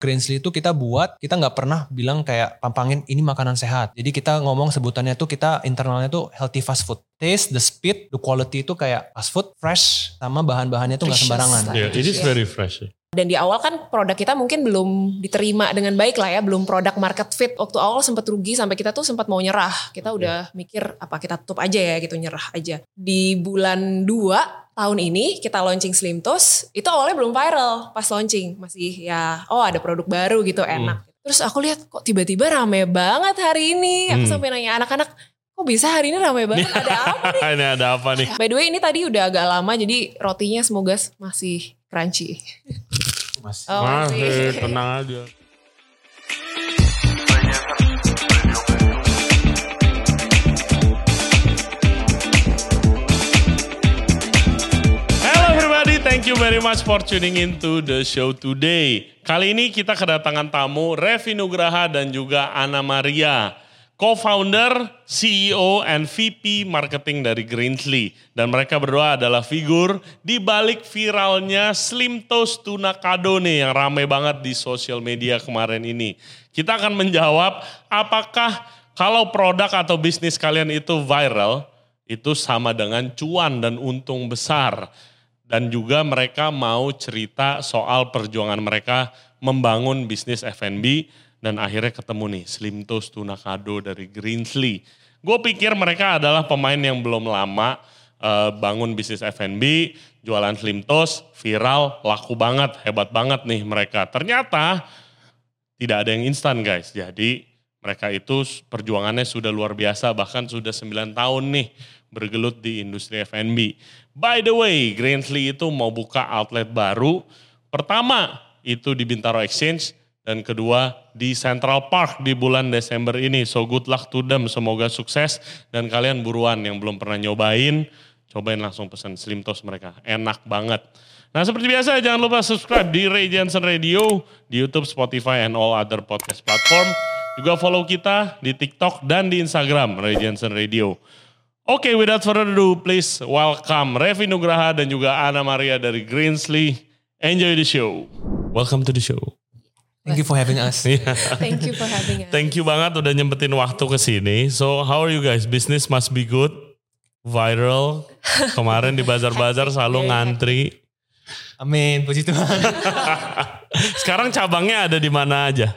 Greensly itu kita buat, kita nggak pernah bilang kayak pampangin ini makanan sehat. Jadi kita ngomong sebutannya tuh kita internalnya tuh healthy fast food. Taste, the speed, the quality itu kayak fast food, fresh, sama bahan-bahannya tuh nggak sembarangan. Yeah, it is very fresh. Dan di awal kan produk kita mungkin belum diterima dengan baik lah ya, belum produk market fit. Waktu awal sempat rugi sampai kita tuh sempat mau nyerah. Kita udah mikir apa kita tutup aja ya gitu, nyerah aja. Di bulan 2 tahun ini kita launching Slim Toast, itu awalnya belum viral pas launching. Masih ya, oh ada produk baru gitu enak. Terus aku lihat kok tiba-tiba rame banget hari ini. Aku Hmm. sampai nanya anak-anak, kok bisa hari ini rame banget? Ada apa nih? ini ada apa nih? By the way ini tadi udah agak lama jadi rotinya semoga masih crunchy. Masih. Oh, Masih tenang aja. Thank you very much for tuning into the show today. Kali ini kita kedatangan tamu Revi Nugraha dan juga Ana Maria, co-founder, CEO, and VP marketing dari Greensly. Dan mereka berdua adalah figur di balik viralnya Slim Toast Tuna Kado nih yang rame banget di sosial media kemarin ini. Kita akan menjawab apakah kalau produk atau bisnis kalian itu viral, itu sama dengan cuan dan untung besar. Dan juga mereka mau cerita soal perjuangan mereka membangun bisnis F&B dan akhirnya ketemu nih Slim Toast Tuna Kado dari Greensly. Gue pikir mereka adalah pemain yang belum lama eh, bangun bisnis F&B, jualan Slim Toast, viral, laku banget, hebat banget nih mereka. Ternyata tidak ada yang instan guys. Jadi mereka itu perjuangannya sudah luar biasa bahkan sudah 9 tahun nih bergelut di industri F&B. By the way, Greensly itu mau buka outlet baru. Pertama itu di Bintaro Exchange dan kedua di Central Park di bulan Desember ini. So good luck to them, semoga sukses dan kalian buruan yang belum pernah nyobain, cobain langsung pesan Slim Toast mereka. Enak banget. Nah seperti biasa jangan lupa subscribe di Ray Jensen Radio, di YouTube, Spotify, and all other podcast platform. Juga follow kita di TikTok dan di Instagram Ray Jensen Radio. Oke, without further ado, please welcome Revi Nugraha dan juga Ana Maria dari Greensly. Enjoy the show. Welcome to the show. Thank you for having us. Iya. Thank you for having us. Thank you banget udah nyempetin waktu ke sini. So, how are you guys? Business must be good. Viral. Kemarin di bazar-bazar selalu ngantri. Amin, puji Tuhan. Sekarang cabangnya ada di mana aja?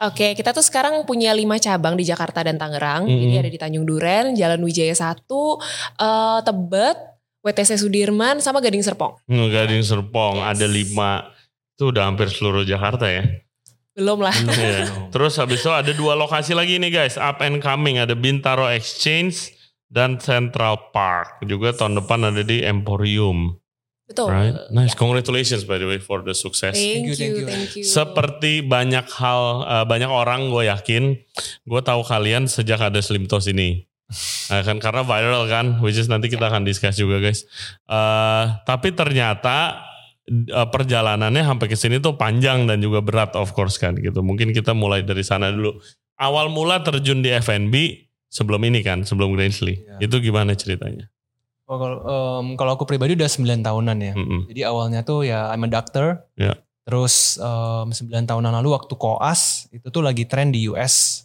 Oke, kita tuh sekarang punya lima cabang di Jakarta dan Tangerang. Mhm. Jadi ada di Tanjung Duren, Jalan Wijaya 1, eh, Tebet, WTC Sudirman, sama Gading Serpong. Hmm, Gading Serpong Yes. ada lima. Itu udah hampir seluruh Jakarta ya. Belum lah. Iya. Terus habis itu ada dua lokasi lagi nih guys, up and coming. Ada Bintaro Exchange dan Central Park. Juga tahun depan ada di Emporium. Betul. Right? Nice, congratulations by the way for the success. Thank, Thank you, thank you. thank you. Seperti banyak hal, eh, banyak orang gue yakin, gue tahu kalian sejak ada Slim Toast ini. Nah, kan karena viral kan, which is nanti kita akan discuss juga guys. Eh, tapi ternyata eh, perjalanannya sampai ke sini tuh panjang dan juga berat of course kan gitu. Mungkin kita mulai dari sana dulu. Awal mula terjun di F&B sebelum ini kan, sebelum Greensly. Iya. Itu gimana ceritanya? Oh, kalau, em, kalau aku pribadi udah 9 tahunan ya. Mm-mm. Jadi awalnya tuh ya I'm a doctor. Ya. Terus em, 9 tahunan lalu waktu koas itu tuh lagi tren di US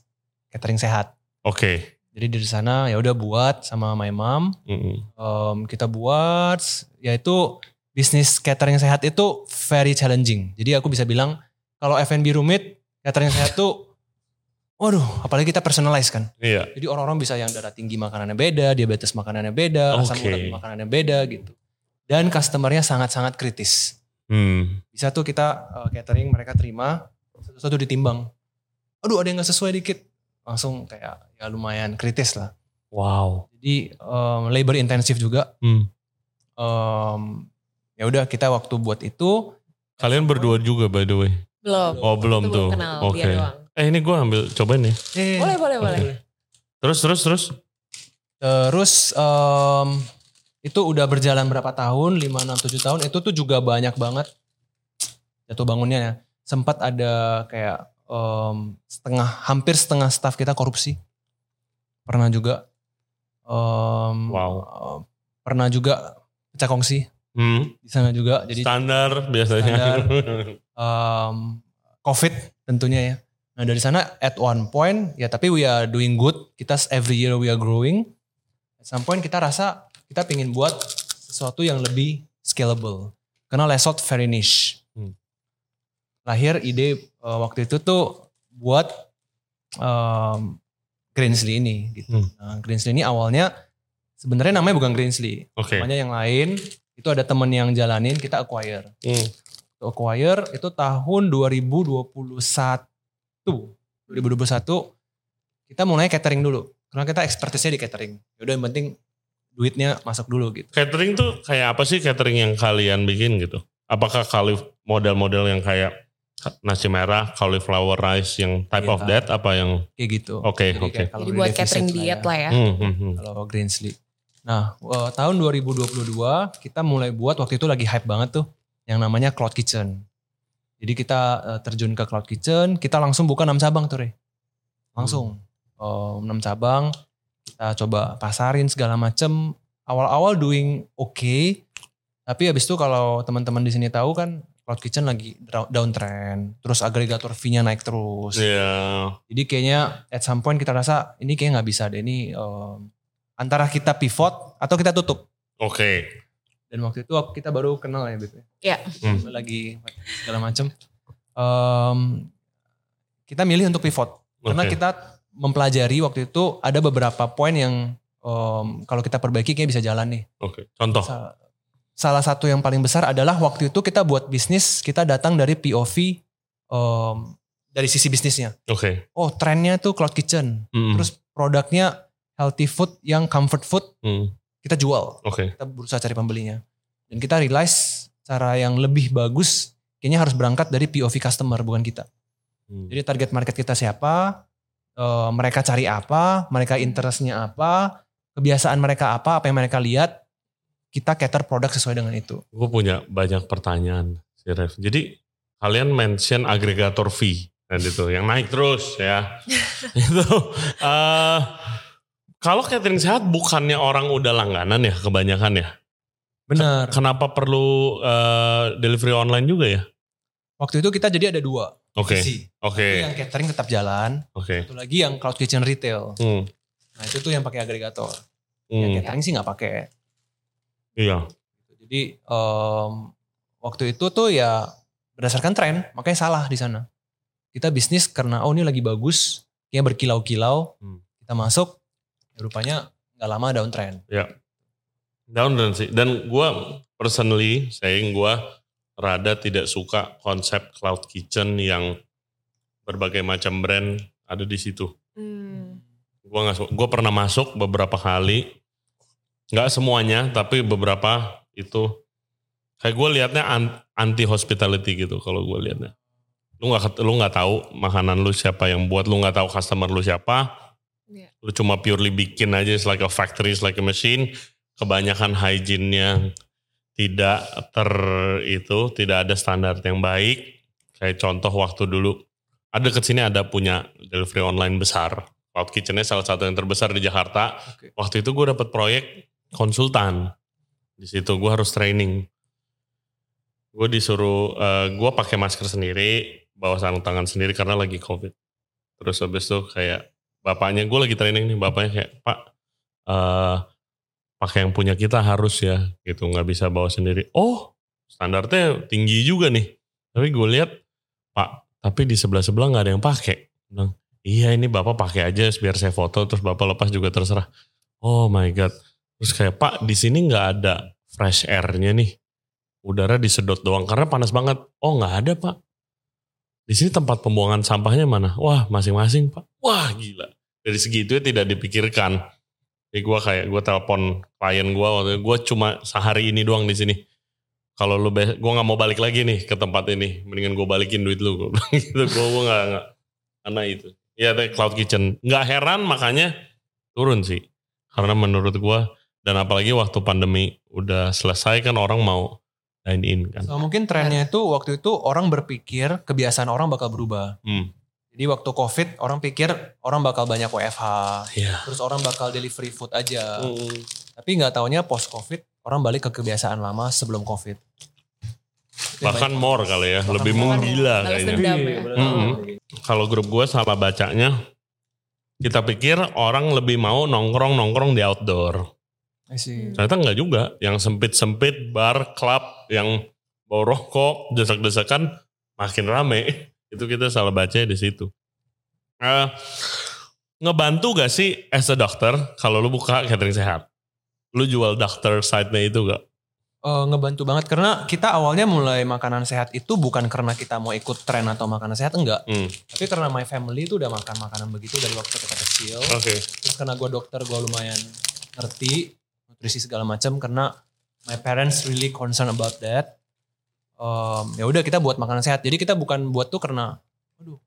catering sehat. Oke. Jadi dari sana ya udah buat sama my mom. Mm-mm. Em, kita buat yaitu bisnis catering sehat itu very challenging. Jadi aku bisa bilang kalau F&B rumit, catering sehat tuh waduh, apalagi kita personalize kan. Iya. Jadi orang-orang bisa yang darah tinggi makanannya beda, diabetes makanannya beda, asam Oke. urat makanannya beda gitu. Dan customernya sangat-sangat kritis. Hmm. Bisa tuh kita uh, catering mereka terima, satu-satu ditimbang. Aduh ada yang gak sesuai dikit. Langsung kayak ya lumayan kritis lah. Wow. Jadi um, labor intensif juga. Hmm. Um, ya udah kita waktu buat itu. Kalian berdua juga by the way. Belum. Oh belum Itu tuh. kenal, Oke. dia doang. Eh ini gue ambil cobain ya. Eh, Boleh, boleh, boleh. Terus terus terus. Terus em, itu udah berjalan berapa tahun, 5, 6, 7 tahun, itu tuh juga banyak banget jatuh bangunnya ya. Sempat ada kayak em, setengah, hampir setengah staff kita korupsi. Pernah juga. em, Wow. em, Pernah juga pecah kongsi Hmm. di sana juga. Jadi Standar biasanya. Standar. em, COVID tentunya ya. Nah dari sana at one point ya tapi we are doing good. Kita every year we are growing. At some point kita rasa kita pingin buat sesuatu yang lebih scalable. Karena Lesot very niche. Hmm. Lahir ide uh, waktu itu tuh buat um, Greensley ini. Gitu. Hmm. Nah, Greensley ini awalnya sebenarnya namanya bukan Greensley. Oke. Namanya yang lain. Itu ada temen yang jalanin kita acquire. Hmm. Acquire itu tahun 2021. 2021 kita mulai catering dulu. Karena kita expertise-nya di catering. Yaudah yang penting duitnya masuk dulu gitu. Catering tuh kayak apa sih catering yang kalian bikin gitu? Apakah kali model-model yang kayak nasi merah, cauliflower rice yang type of Iya. that apa yang Kayak gitu. Oke, Jadi oke. kalau Jadi buat catering lah diet ya. lah ya. hmm, hmm, hmm. Kalau Greensley. Nah eh, tahun 2022 kita mulai buat waktu itu lagi hype banget tuh. Yang namanya Cloud Kitchen. Jadi kita eh, terjun ke Cloud Kitchen. Kita langsung buka 6 cabang tuh Re. Langsung. Eh, 6 cabang. Kita coba pasarin segala macem. Awal-awal doing oke. Tapi habis itu kalau teman-teman di sini tahu kan Cloud Kitchen lagi downtrend. Terus agregator fee-nya naik terus. Iya. Jadi kayaknya at some point kita rasa ini kayak nggak bisa deh ini em, antara kita pivot atau kita tutup. Oke. Dan waktu itu kita baru kenal ya Beb. Iya. Hmm. Lagi segala macem. Em, kita milih untuk pivot karena Oke. kita mempelajari waktu itu ada beberapa poin yang em, kalau kita perbaiki kayak bisa jalan nih. Oke. Contoh. Sa- Salah satu yang paling besar adalah waktu itu kita buat bisnis kita datang dari POV em, dari sisi bisnisnya. Oke. Oh trennya tuh cloud kitchen. Hmm. Terus produknya healthy food yang comfort food Hmm. Kita jual. Oke. Kita berusaha cari pembelinya. Dan kita realize cara yang lebih bagus kayaknya harus berangkat dari POV customer bukan kita. Hmm. Jadi target market kita siapa, eh, mereka cari apa, mereka interestnya apa, kebiasaan mereka apa, apa yang mereka lihat, kita cater produk sesuai dengan itu. Gue punya banyak pertanyaan si Rev. Jadi kalian mention agregator fee dan itu yang naik terus ya. itu eh, kalau catering sehat bukannya orang udah langganan ya kebanyakan ya. Benar. Kenapa perlu eh, delivery online juga ya? Waktu itu kita jadi ada dua Oke. Oke. Yang catering tetap jalan, Oke. satu lagi yang cloud kitchen retail. Hmm. Nah itu tuh yang pakai agregator. Yang Hmm. catering sih nggak pakai. Iya. Jadi em, waktu itu tuh ya berdasarkan tren, makanya salah di sana. Kita bisnis karena oh ini lagi bagus, kayaknya berkilau-kilau, Hmm. kita masuk, ya rupanya nggak lama downtrend. Down dan sih. Dan gue personally saying gue rada tidak suka konsep cloud kitchen yang berbagai macam brand ada di situ. Hmm. Gue nggak, gue pernah masuk beberapa kali, nggak semuanya, tapi beberapa itu kayak gue liatnya anti hospitality gitu kalau gue liatnya. Lu nggak lu nggak tahu makanan lu siapa yang buat, lu nggak tahu customer lu siapa. Iya. Lu cuma purely bikin aja, it's like a factory, it's like a machine. Kebanyakan hygiene-nya tidak ter itu, tidak ada standar yang baik. Kayak contoh waktu dulu ada deket sini ada punya delivery online besar. Cloud Kitchen-nya salah satu yang terbesar di Jakarta. Oke. Waktu itu gue dapat proyek konsultan. Di situ gue harus training. Gue disuruh, gue pakai masker sendiri, bawa sarung tangan sendiri karena lagi covid. Terus habis itu kayak bapaknya, gue lagi training nih, bapaknya kayak Pak, eh pakai yang punya kita harus ya, gitu nggak bisa bawa sendiri. Oh, standarnya tinggi juga nih. Tapi gue lihat, Pak, tapi di sebelah sebelah nggak ada yang pakai. Bilang, iya ini bapak pakai aja biar saya foto, terus bapak lepas juga terserah. Oh my god. Terus kayak Pak di sini nggak ada fresh air-nya nih. Udara disedot doang karena panas banget. Oh nggak ada Pak. Di sini tempat pembuangan sampahnya mana? Wah masing-masing Pak. Wah gila. Dari segi itu ya tidak dipikirkan. Jadi gue kayak gue telepon klien gue waktu gue cuma sehari ini doang di sini. Kalau lu gue nggak mau balik lagi nih ke tempat ini, mendingan gue balikin duit lu. Gue bilang gitu, gue gue nggak nggak karena itu. Ya cloud kitchen. Nggak heran makanya turun sih. Karena menurut gue dan apalagi waktu pandemi udah selesai kan orang mau dine in kan. So, mungkin trennya itu waktu itu orang berpikir kebiasaan orang bakal berubah. Hmm. Jadi waktu covid orang pikir orang bakal banyak WFH, Iya. terus orang bakal delivery food aja. Hmm. Tapi nggak taunya post covid orang balik ke kebiasaan lama sebelum covid. Bahkan more kali ya, lebih menggila kayaknya. dendam ya. Mm-mm. Kalau grup gue salah bacanya, kita pikir orang lebih mau nongkrong-nongkrong di outdoor. I see. Ternyata enggak juga. Yang sempit-sempit, bar, klub, yang bau rokok, desak-desakan, makin rame. Itu kita salah baca di situ. Eh, ngebantu gak sih as a doctor kalau lu buka catering sehat? Lu jual doctor side-nya itu gak? Eh, ngebantu banget karena kita awalnya mulai makanan sehat itu bukan karena kita mau ikut tren atau makanan sehat enggak, Hmm, tapi karena my family itu udah makan makanan begitu dari waktu kita kecil. Oke. Terus karena gue dokter gue lumayan ngerti nutrisi segala macam karena my parents really concerned about that. Um, ya udah kita buat makanan sehat. Jadi kita bukan buat tuh karena, aduh,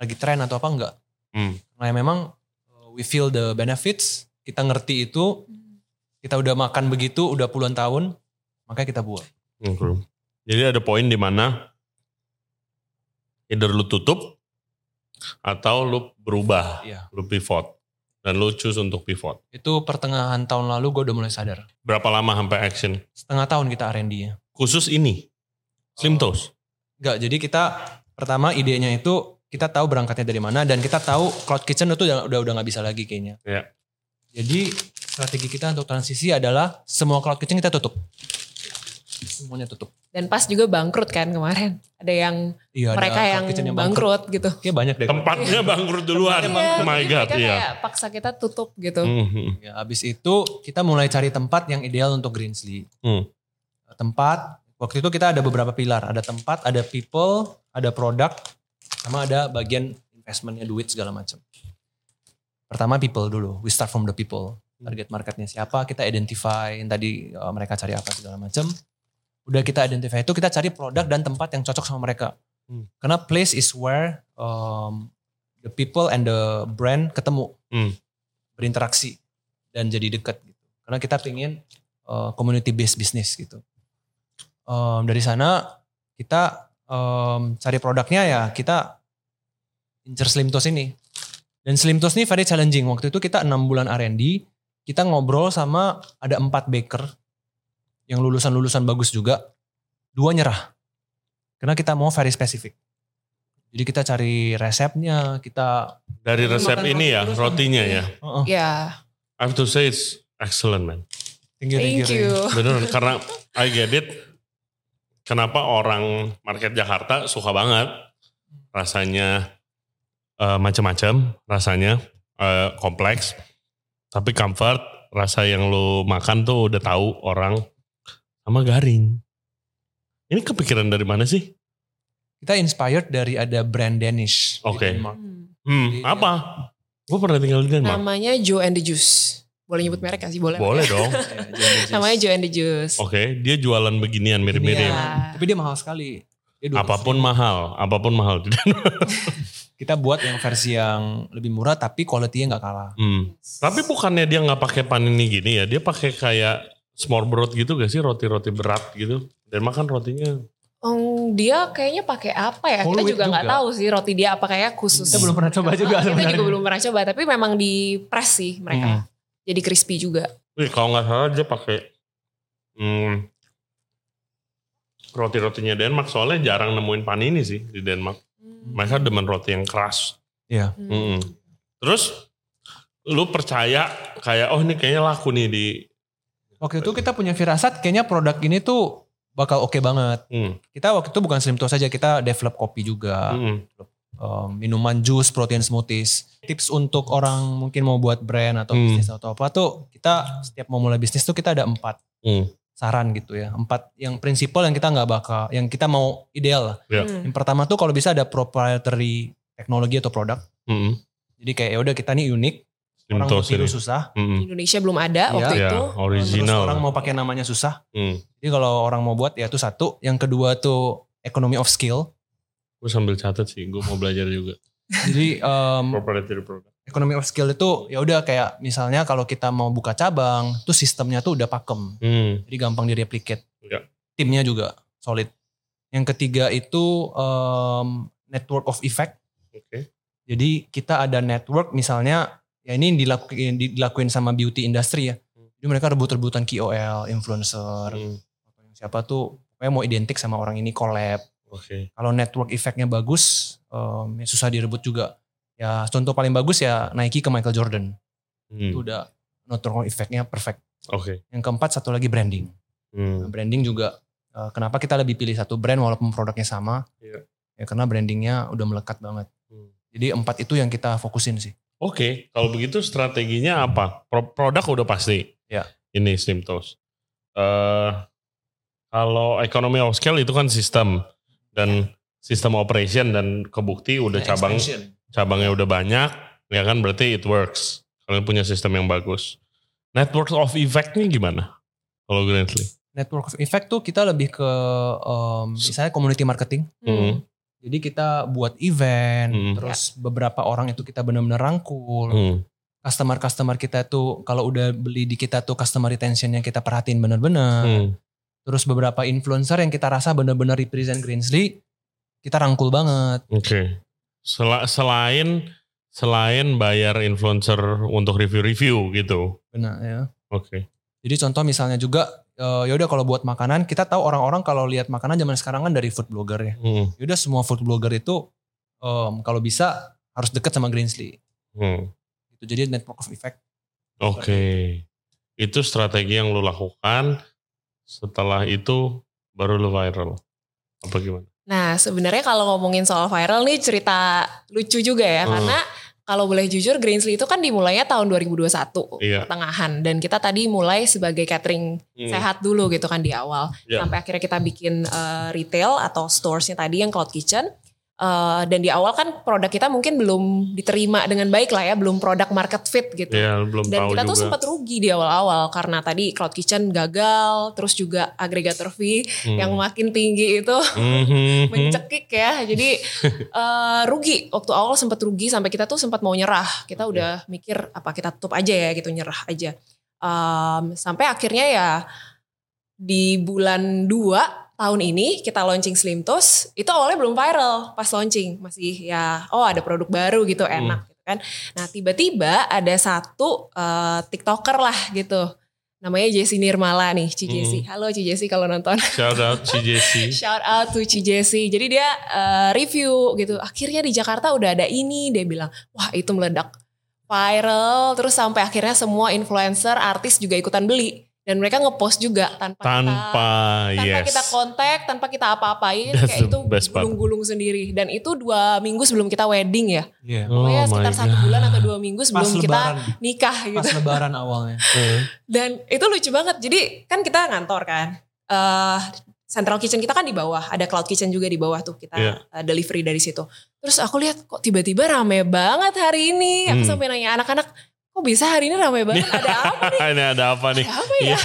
lagi tren atau apa enggak. Hmm. Nah ya memang uh, we feel the benefits, kita ngerti itu, kita udah makan begitu udah puluhan tahun, makanya kita buat. Oke. Jadi ada poin di mana either lu tutup atau lu berubah, Iya. lu pivot. Dan lu choose untuk pivot. Itu pertengahan tahun lalu gue udah mulai sadar. Berapa lama sampai action? Setengah tahun kita R&D-nya. Khusus ini, Slim Toast. Enggak, jadi kita pertama idenya itu kita tahu berangkatnya dari mana dan kita tahu cloud kitchen itu udah udah udah nggak bisa lagi kayaknya. Iya. Jadi strategi kita untuk transisi adalah semua cloud kitchen kita tutup. Semuanya tutup. Dan pas juga bangkrut kan kemarin. Ada yang Iya, ada mereka cloud yang kitchen bangkrut, gitu. Kayak banyak deh. Tempatnya bangkrut duluan. oh my god, mereka iya. kayak paksa kita tutup gitu. Hmm, hmm. Ya, abis itu kita mulai cari tempat yang ideal untuk Greensley. Hmm. Tempat, waktu itu kita ada beberapa pilar. Ada tempat, ada people, ada produk, sama ada bagian investmentnya duit segala macam. Pertama people dulu, we start from the people. Target marketnya siapa, kita identify yang tadi uh, mereka cari apa segala macam. Udah kita identify itu, kita cari produk dan tempat yang cocok sama mereka. Hmm. Karena place is where um, the people and the brand ketemu, Hmm. berinteraksi dan jadi dekat gitu. Karena kita pingin uh, community based business gitu. Um, dari sana kita um, cari produknya ya kita incer Slim Toast ini. Dan Slim Toast ini very challenging. Waktu itu kita enam bulan R&D, kita ngobrol sama ada empat baker yang lulusan-lulusan bagus juga. Dua nyerah. Karena kita mau very spesifik. Jadi kita cari resepnya, kita Dari resep roti ini ya, rotinya ya. uh, Ya, I have to say it's excellent man. thank you, thank Ray. you. Beneran, karena I get it. Kenapa orang market Jakarta suka banget rasanya eh, macam-macam, rasanya eh, kompleks, tapi comfort, rasa yang lu makan tuh udah tahu orang sama garing. Ini kepikiran dari mana sih? Kita inspired dari ada brand Danish. di Oke. Denmark. Hmm. Hmm, Jadi, apa? Gue pernah tinggal di Denmark. Namanya Joe and the Juice. Boleh nyebut merek gak sih? Boleh. Boleh dong. Ya, Juice. Namanya Joe and the Juice. Oke, dia jualan beginian mirip-mirip. Iya. Tapi dia mahal sekali. Dia 200 Apa pun ribu. mahal, apa pun mahal. Kita buat yang versi yang lebih murah tapi quality-nya nggak kalah. Hmm. Tapi bukannya dia nggak pakai panini gini ya? Dia pakai kayak smorbrot gitu gak sih roti-roti berat gitu? Dan makan rotinya. Oh, dia kayaknya pakai apa ya? Whole Kita juga nggak tahu sih roti dia apa kayak khusus. Kita belum pernah coba juga kita juga belum pernah coba, tapi memang di press sih mereka. Jadi crispy juga. Wih, kalau nggak salah dia pakai hmm, roti-rotinya Denmark. Soalnya jarang nemuin panini sih di Denmark. Mereka demen roti yang keras. Iya. Hmm. Mm-mm. Terus lu percaya kayak oh ini kayaknya laku nih di Waktu itu kita punya firasat kayaknya produk ini tuh bakal oke banget. hmm, Kita waktu itu bukan Slim Toast saja, kita develop kopi juga. mm-mm. Um, minuman jus, protein smoothies. Tips untuk orang mungkin mau buat brand atau Hmm. bisnis atau apa tuh kita setiap mau mulai bisnis tuh kita ada empat Hmm. saran gitu ya. Empat yang prinsipal yang kita nggak bakal, yang kita mau ideal lah. Ya. Hmm. Yang pertama tuh kalau bisa ada proprietary teknologi atau produk. Mm-mm. Jadi kayak ya udah kita nih unik, orang mau tiru susah. Mm-mm. Di Indonesia belum ada Iya. waktu Ya, itu. Terus original. orang mau pakai namanya susah. Hmm. Jadi kalau orang mau buat ya itu satu. Yang kedua tuh economy of skill. Gue sambil catat sih, gue mau belajar juga. Jadi um, Proprietary product. economy of skill itu ya udah kayak misalnya kalau kita mau buka cabang, tuh sistemnya tuh udah pakem. Hmm. Jadi gampang direplicate. Ya. Timnya juga solid. Yang ketiga itu um, network of effect. Oke. Jadi kita ada network misalnya ya ini dilakuin dilakuin sama beauty industry ya. Jadi mereka rebut-rebutan KOL, influencer, Hmm. siapa tuh pokoknya mau identik sama orang ini collab. Oke. Kalau network effect-nya bagus, em, ya susah direbut juga. Ya contoh paling bagus ya Nike ke Michael Jordan. Hmm, Itu udah network effect-nya perfect. Oke. Yang keempat satu lagi branding. Hmm. Nah, branding juga eh, kenapa kita lebih pilih satu brand walaupun produknya sama? Iya. Ya karena brandingnya udah melekat banget. Hmm. Jadi empat itu yang kita fokusin sih. Oke, kalau begitu strateginya apa? Pro- produk udah pasti. Ya. Ini Slim Toast. Eh, kalau ekonomi of scale itu kan sistem dan sistem operation dan kebukti udah cabang Expansion. cabangnya udah banyak, ya kan berarti it works. Kalian punya sistem yang bagus. Network of effect-nya gimana? Kalau Grandly? Network of effect tuh kita lebih ke em, misalnya community marketing. Hmm. Jadi kita buat event, Hmm. terus beberapa orang itu kita benar-benar rangkul. Hmm. Customer-customer kita tuh kalau udah beli di kita tuh customer retentionnya kita perhatiin benar-benar. Hmm. Terus beberapa influencer yang kita rasa benar-benar represent Greensley, kita rangkul banget. Oke. Sel- selain selain bayar influencer untuk review-review gitu. Benar ya. Oke. Jadi contoh misalnya juga eh, ya udah kalau buat makanan kita tahu orang-orang kalau lihat makanan zaman sekarang kan dari food blogger ya. Hmm. Yaudah semua food blogger itu em, kalau bisa harus deket sama Greensley. Hmm. Itu jadi network of effect. Oke. Itu strategi yang lu lakukan. Setelah itu baru lu viral. Apa gimana? Nah sebenarnya kalau ngomongin soal viral nih cerita lucu juga ya Hmm. karena kalau boleh jujur Greensley itu kan dimulainya tahun 2021 Iya. pertengahan dan kita tadi mulai sebagai catering Hmm. sehat dulu gitu kan di awal Ya. sampai akhirnya kita bikin eh, retail atau storesnya tadi yang cloud kitchen Eh, dan di awal kan produk kita mungkin belum diterima dengan baik lah ya belum produk market fit gitu Ya, belum dan tahu kita juga. tuh sempat rugi di awal-awal karena tadi cloud kitchen gagal terus juga agregator fee Hmm. yang makin tinggi itu Mhm. mencekik ya. Jadi eh, rugi waktu awal sempat rugi sampai kita tuh sempat mau nyerah. Kita udah mikir apa kita tutup aja ya gitu nyerah aja. Em, sampai akhirnya ya di bulan 2 tahun ini kita launching Slim Toast itu awalnya belum viral pas launching masih ya oh ada produk baru gitu enak gitu kan. Nah tiba-tiba ada satu eh, tiktoker lah gitu namanya Jessie Nirmala nih Ci Jessie. Halo Ci Jessie kalau nonton. Shout out CJC. Shout out to Ci Jessie. Jadi dia eh, review gitu. Akhirnya di Jakarta udah ada ini. Dia bilang, wah itu meledak viral. Terus sampai akhirnya semua influencer, artis juga ikutan beli. Dan mereka ngepost juga tanpa, Tanpa, kita, tanpa yes. kita kontak, tanpa kita apa-apain. Kayak itu gulung-gulung sendiri. Dan itu dua minggu sebelum kita wedding ya. Iya. Oh sekitar satu bulan atau dua minggu Pas sebelum kita lebaran. nikah gitu. Pas lebaran awalnya. Hmm. Dan itu lucu banget. Jadi kan kita ngantor kan. eh Central Kitchen kita kan di bawah. Ada Cloud Kitchen juga di bawah tuh. Kita Iya. eh, delivery dari situ. Terus aku lihat kok tiba-tiba rame banget hari ini. Aku Hmm. sampai nanya anak-anak. Kok bisa hari ini rame banget? Ada apa nih? Ini ada apa nih? Ada apa ya?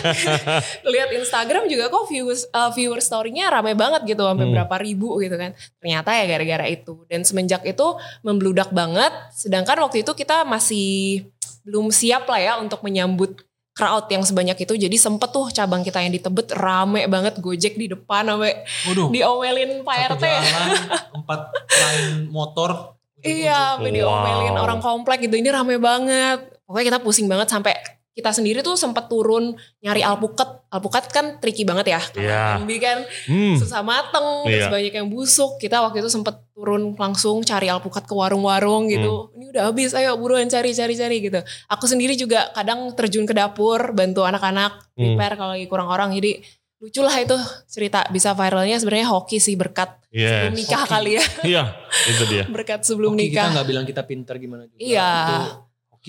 Lihat Instagram juga kok viewers uh, viewer story-nya rame banget gitu sampai Hmm. berapa ribu gitu kan. Ternyata ya gara-gara itu. Dan semenjak itu membludak banget. Sedangkan waktu itu kita masih belum siap lah ya untuk menyambut crowd yang sebanyak itu. Jadi sempet tuh cabang kita yang di Tebet rame banget Gojek di depan sampai diomelin Pak RT. jalan, empat lain motor. Iya, Wow. diomelin orang komplek gitu. Ini rame banget. Pokoknya kita pusing banget sampai kita sendiri tuh sempat turun nyari alpukat. Alpukat kan tricky banget ya. Kalau Iya. MB kan Hmm. susah mateng, terus Iya. banyak yang busuk. Kita waktu itu sempat turun langsung cari alpukat ke warung-warung gitu. Hmm. Ini udah habis, ayo buruan cari-cari-cari gitu. Aku sendiri juga kadang terjun ke dapur, bantu anak-anak Hmm. prepare kalau lagi kurang orang. Jadi lucu lah itu cerita bisa viralnya sebenarnya hoki sih berkat Yes. sebelum nikah Hoki. kali ya. Iya, itu dia. berkat sebelum Hoki nikah. kita nggak bilang kita pinter gimana juga. Iya. Itu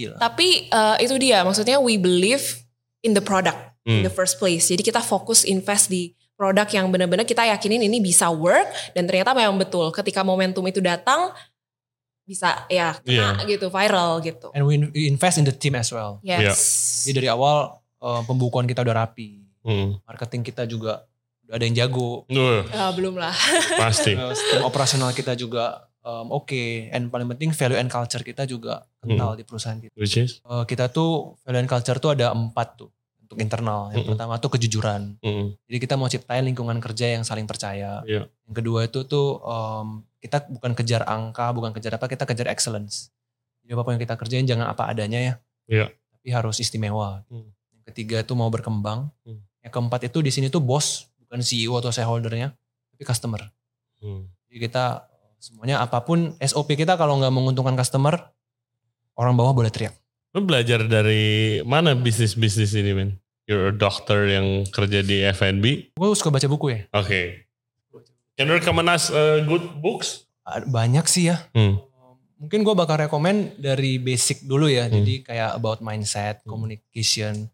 lah. Tapi eh, itu dia, maksudnya we believe in the product in Hmm. the first place. Jadi kita fokus invest di produk yang benar-benar kita yakinin ini bisa work dan ternyata memang betul. Ketika momentum itu datang bisa ya kena gitu viral gitu. And we invest in the team as well. Yes. Jadi dari awal eh, pembukuan kita udah rapi. Hmm. Marketing kita juga udah ada yang jago. Duh, Ah, belum lah. pasti. Terus tim operasional kita juga em, oke. And paling penting value and culture kita juga kental di perusahaan kita. Which is? Eh, kita tuh value and culture tuh ada empat tuh untuk internal. Yang Mm-mm. pertama tuh kejujuran. Hmm. Jadi kita mau ciptain lingkungan kerja yang saling percaya. Iya. Yang kedua itu tuh em, kita bukan kejar angka, bukan kejar apa, kita kejar excellence. Jadi apa pun yang kita kerjain jangan apa adanya ya. Iya. Tapi harus istimewa. Hmm. Yang ketiga itu mau berkembang. Hmm. Yang keempat itu di sini tuh bos bukan CEO atau shareholdernya, tapi customer. Hmm. Jadi kita semuanya apa pun SOP kita kalau nggak menguntungkan customer, orang bawah boleh teriak. Lu belajar dari mana bisnis-bisnis ini, men? You're a doctor yang kerja di F&B. Gue suka baca buku ya. Oke. Can you recommend us uh, good books? Banyak sih ya. Hmm. Mungkin gue bakal rekomend dari basic dulu ya. Hmm. Jadi kayak about mindset, communication.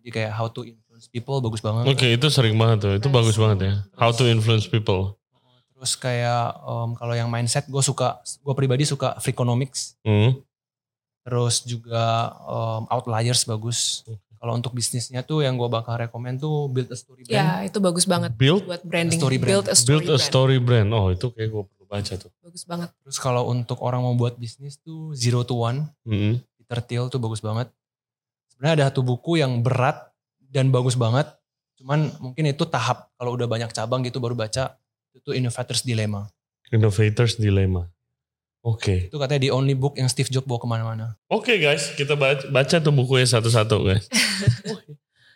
Jadi kayak how to influence people bagus banget. Oke, itu sering banget tuh. Itu Nice. bagus banget ya. How to influence people. Terus kayak em, kalau yang mindset gue suka, gue pribadi suka Freakonomics. Hmm. Terus juga em, Outliers bagus. Kalau untuk bisnisnya tuh yang gue bakal rekomend tuh Build a Story Brand. Ya itu bagus banget Build buat branding. Story brand. Build a story build a brand. story brand. Oh, itu kayak gue perlu baca tuh. Bagus banget. Terus kalau untuk orang mau buat bisnis tuh Zero to One. Hmm. Peter Thiel tuh bagus banget. Sebenarnya ada satu buku yang berat dan bagus banget. Cuman mungkin itu tahap kalau udah banyak cabang gitu baru baca. Itu Innovator's Dilemma. Innovators Dilemma. Oke. Itu katanya the only book yang Steve Jobs bawa ke mana-mana. Oke guys, kita baca, baca tuh bukunya satu-satu guys.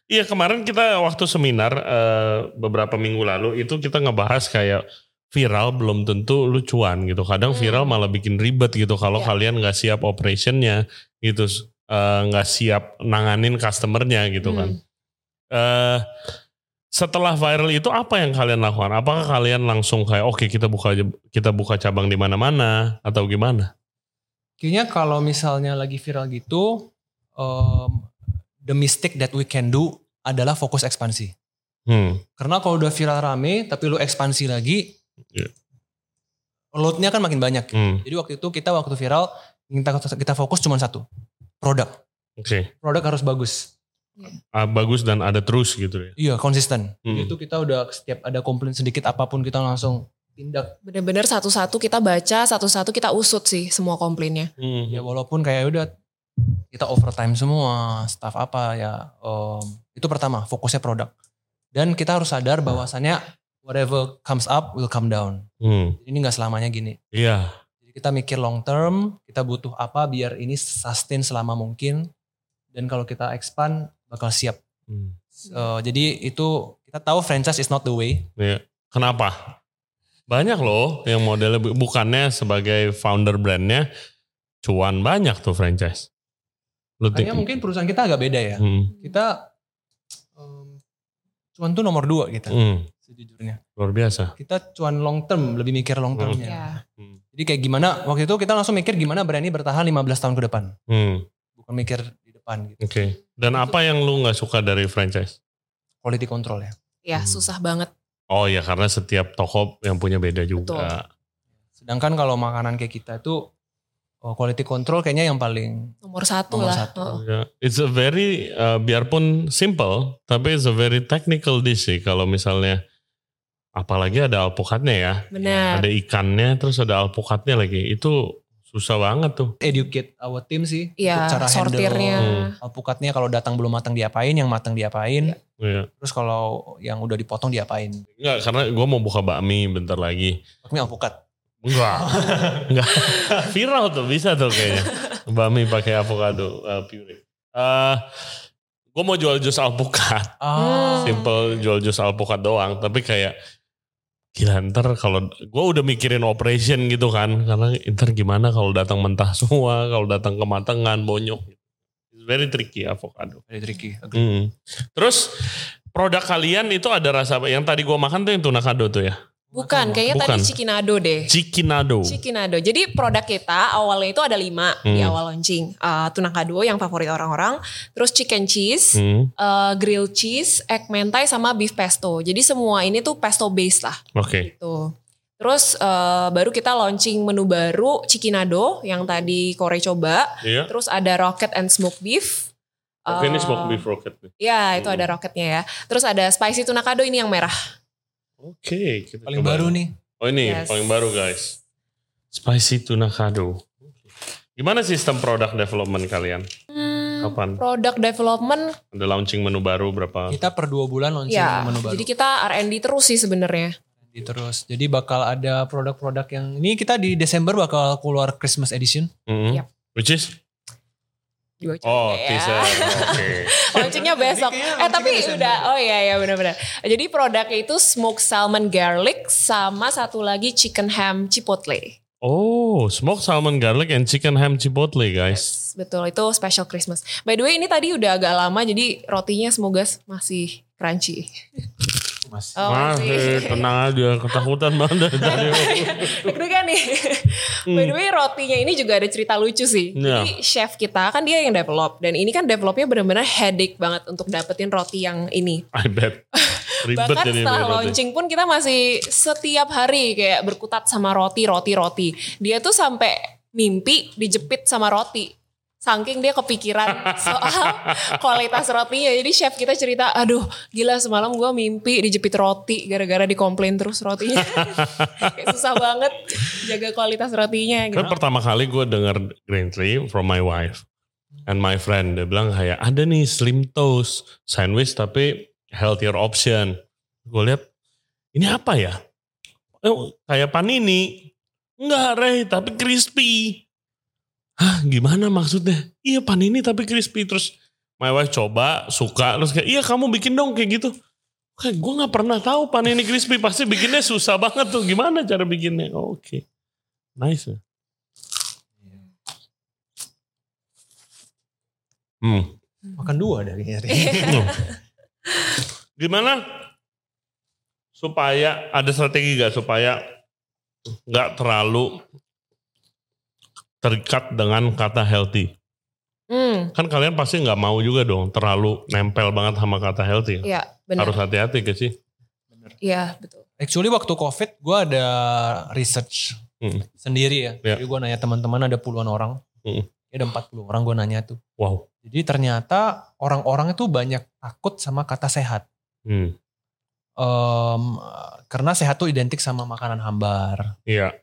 Iya kemarin kita waktu seminar eh, beberapa minggu lalu itu kita ngebahas kayak viral belum tentu lu cuan gitu. Kadang Hmm. viral malah bikin ribet gitu kalau Iya. kalian nggak siap operationnya gitu, eh, nggak siap nanganin customernya gitu kan. Hmm. Setelah viral itu apa yang kalian lakukan? Apakah kalian langsung kayak oke kita buka kita buka cabang di mana-mana atau gimana? Kayaknya kalau misalnya lagi viral gitu, um, the mistake that we can do adalah fokus ekspansi. Hmm. Karena kalau udah viral rame, tapi lu ekspansi lagi, Iya. loadnya kan makin banyak. Hmm. Jadi waktu itu kita waktu viral, kita, kita fokus cuma satu, produk. Oke. Produk harus bagus. Ah, bagus dan ada terus gitu ya. Iya konsisten. Hmm. Itu kita udah setiap ada komplain sedikit apa pun kita langsung tindak. Bener-bener satu-satu kita baca, satu-satu kita usut sih semua komplainnya. Hmm. Ya walaupun kayak udah kita overtime semua, staff apa ya. em, itu pertama fokusnya produk. Dan kita harus sadar bahwasannya whatever comes up will come down. Hmm. Ini nggak selamanya gini. Iya. Jadi kita mikir long term, kita butuh apa biar ini sustain selama mungkin. Dan kalau kita expand bakal siap. Hmm. Eh, jadi itu kita tahu franchise is not the way. Iya. Kenapa? Banyak loh yang modelnya bu- bukannya sebagai founder brandnya cuan banyak tuh franchise. Lu think- mungkin perusahaan kita agak beda ya. Hmm. Kita em, cuan tuh nomor dua kita Hmm. sejujurnya. Luar biasa. Kita cuan long term, lebih mikir long termnya. Ya. Hmm. Jadi kayak gimana, waktu itu kita langsung mikir gimana brand ini bertahan 15 tahun ke depan. Hmm. Bukan mikir depan gitu. Oke. Dan apa yang lu nggak suka dari franchise? Quality control ya. Ya Hmm. susah banget. Oh ya karena setiap toko yang punya beda juga. Sedangkan kalau makanan kayak kita itu oh, quality control kayaknya yang paling Nomor satu Nomor lah. satu. Heeh. Ya, It's a very uh, biarpun simple, tapi it's a very technical dish sih. Kalau misalnya, apalagi ada alpukatnya ya, Benar. ada ikannya, terus ada alpukatnya lagi. Itu susah banget tuh. educate our team sih. Iya, cara sortirnya. Hmm. alpukatnya kalau datang belum matang diapain, yang matang diapain. Iya. Terus kalau yang udah dipotong diapain. Enggak, karena gue mau buka bakmi bentar lagi. Ini alpukat. Enggak, enggak. Viral tuh, bisa tuh kayaknya. Bakmi pakai avocado uh, puree. Uh, gue mau jual jus alpukat. Ah. simple jual jus alpukat doang tapi kayak gila ntar kalau gue udah mikirin operation gitu kan karena ntar gimana kalau datang mentah semua kalau datang kematangan bonyok It's very tricky avocado Very tricky. Hmm. terus produk kalian itu ada rasa apa yang tadi gue makan tuh yang tuna kado tuh ya Bukan, kayaknya Bukan. tadi Cikinado deh. Cikinado Cikinado. Jadi produk kita awalnya itu ada lima di Hmm. awal launching. Uh, tuna kado yang favorit orang-orang. Terus chicken cheese, Hmm, uh, grilled cheese, egg mentai sama beef pesto. Jadi semua ini tuh pesto base lah oke gitu. Terus uh, baru kita launching menu baru Cikinado yang tadi Kore coba. iya Terus ada rocket and smoked beef. oke ini Uh, smoke beef rocket nih Ya itu Hmm. ada roketnya ya. Terus ada spicy tuna kado ini yang merah. Oke kita Paling coba. baru nih. Oh ini Yes. paling baru guys. Spicy tuna kado. Gimana sistem product development kalian? Hmm, Kapan? product development Ada launching menu baru berapa? Kita per dua bulan launching ya. menu baru. Jadi kita R&D terus sih sebenarnya. Jadi terus. Jadi bakal ada produk-produk yang ini kita di Desember bakal keluar Christmas edition. Mhm. Yap. Which is? Bocor Oh, ya. teaser. Oke. Launchingnya besok. Eh tapi udah, oh iya iya benar-benar. Jadi produknya itu smoked salmon garlic sama satu lagi chicken ham chipotle. Oh, smoked salmon garlic and chicken ham chipotle, guys. Betul, itu special Christmas. By the way ini tadi udah agak lama jadi rotinya semoga masih crunchy. Masih. Oh, Masih tenang aja, ketakutan banget dari tadi. Deg-degan nih. By the way rotinya ini juga ada cerita lucu sih. Ya. Jadi chef kita kan dia yang develop. Dan ini kan developnya benar-benar headache banget untuk dapetin roti yang ini. I bet. Ribet Bahkan jadi setelah launching pun kita masih setiap hari kayak berkutat sama roti, roti, roti. Dia tuh sampai mimpi dijepit sama roti. Saking dia kepikiran soal kualitas rotinya. Jadi chef kita cerita, aduh gila semalam gue mimpi dijepit roti gara-gara dikomplain terus rotinya. susah banget jaga kualitas rotinya gitu. Kan pertama kali gue denger green tea from my wife and my friend. Dia bilang kayak ada nih slim toast sandwich tapi healthier option. Gue lihat ini apa ya? Oh, kayak panini. Enggak, Rey, tapi crispy. Hah, gimana maksudnya? Iya panini tapi crispy. Terus my wife coba, suka. Terus kayak, iya kamu bikin dong kayak gitu. Kayak gue gak pernah tahu panini crispy. Pasti bikinnya susah banget tuh. Gimana cara bikinnya? Oke. Nice ya. Hmm. Makan dua dari hari. Gimana supaya ada strategi gak supaya nggak terlalu terikat dengan kata healthy? Hmm, Kan kalian pasti nggak mau juga dong terlalu nempel banget sama kata healthy. iya benar. Harus hati-hati ke sih. Iya betul. Actually waktu COVID gue ada research Hmm. sendiri ya. Ya. Jadi gue nanya teman-teman ada puluhan orang. Hmm. Ya ada 40 orang gue nanya tuh. Wow. Jadi ternyata orang-orang itu banyak takut sama kata sehat. Hmm. Em, karena sehat tuh identik sama makanan hambar. Iya.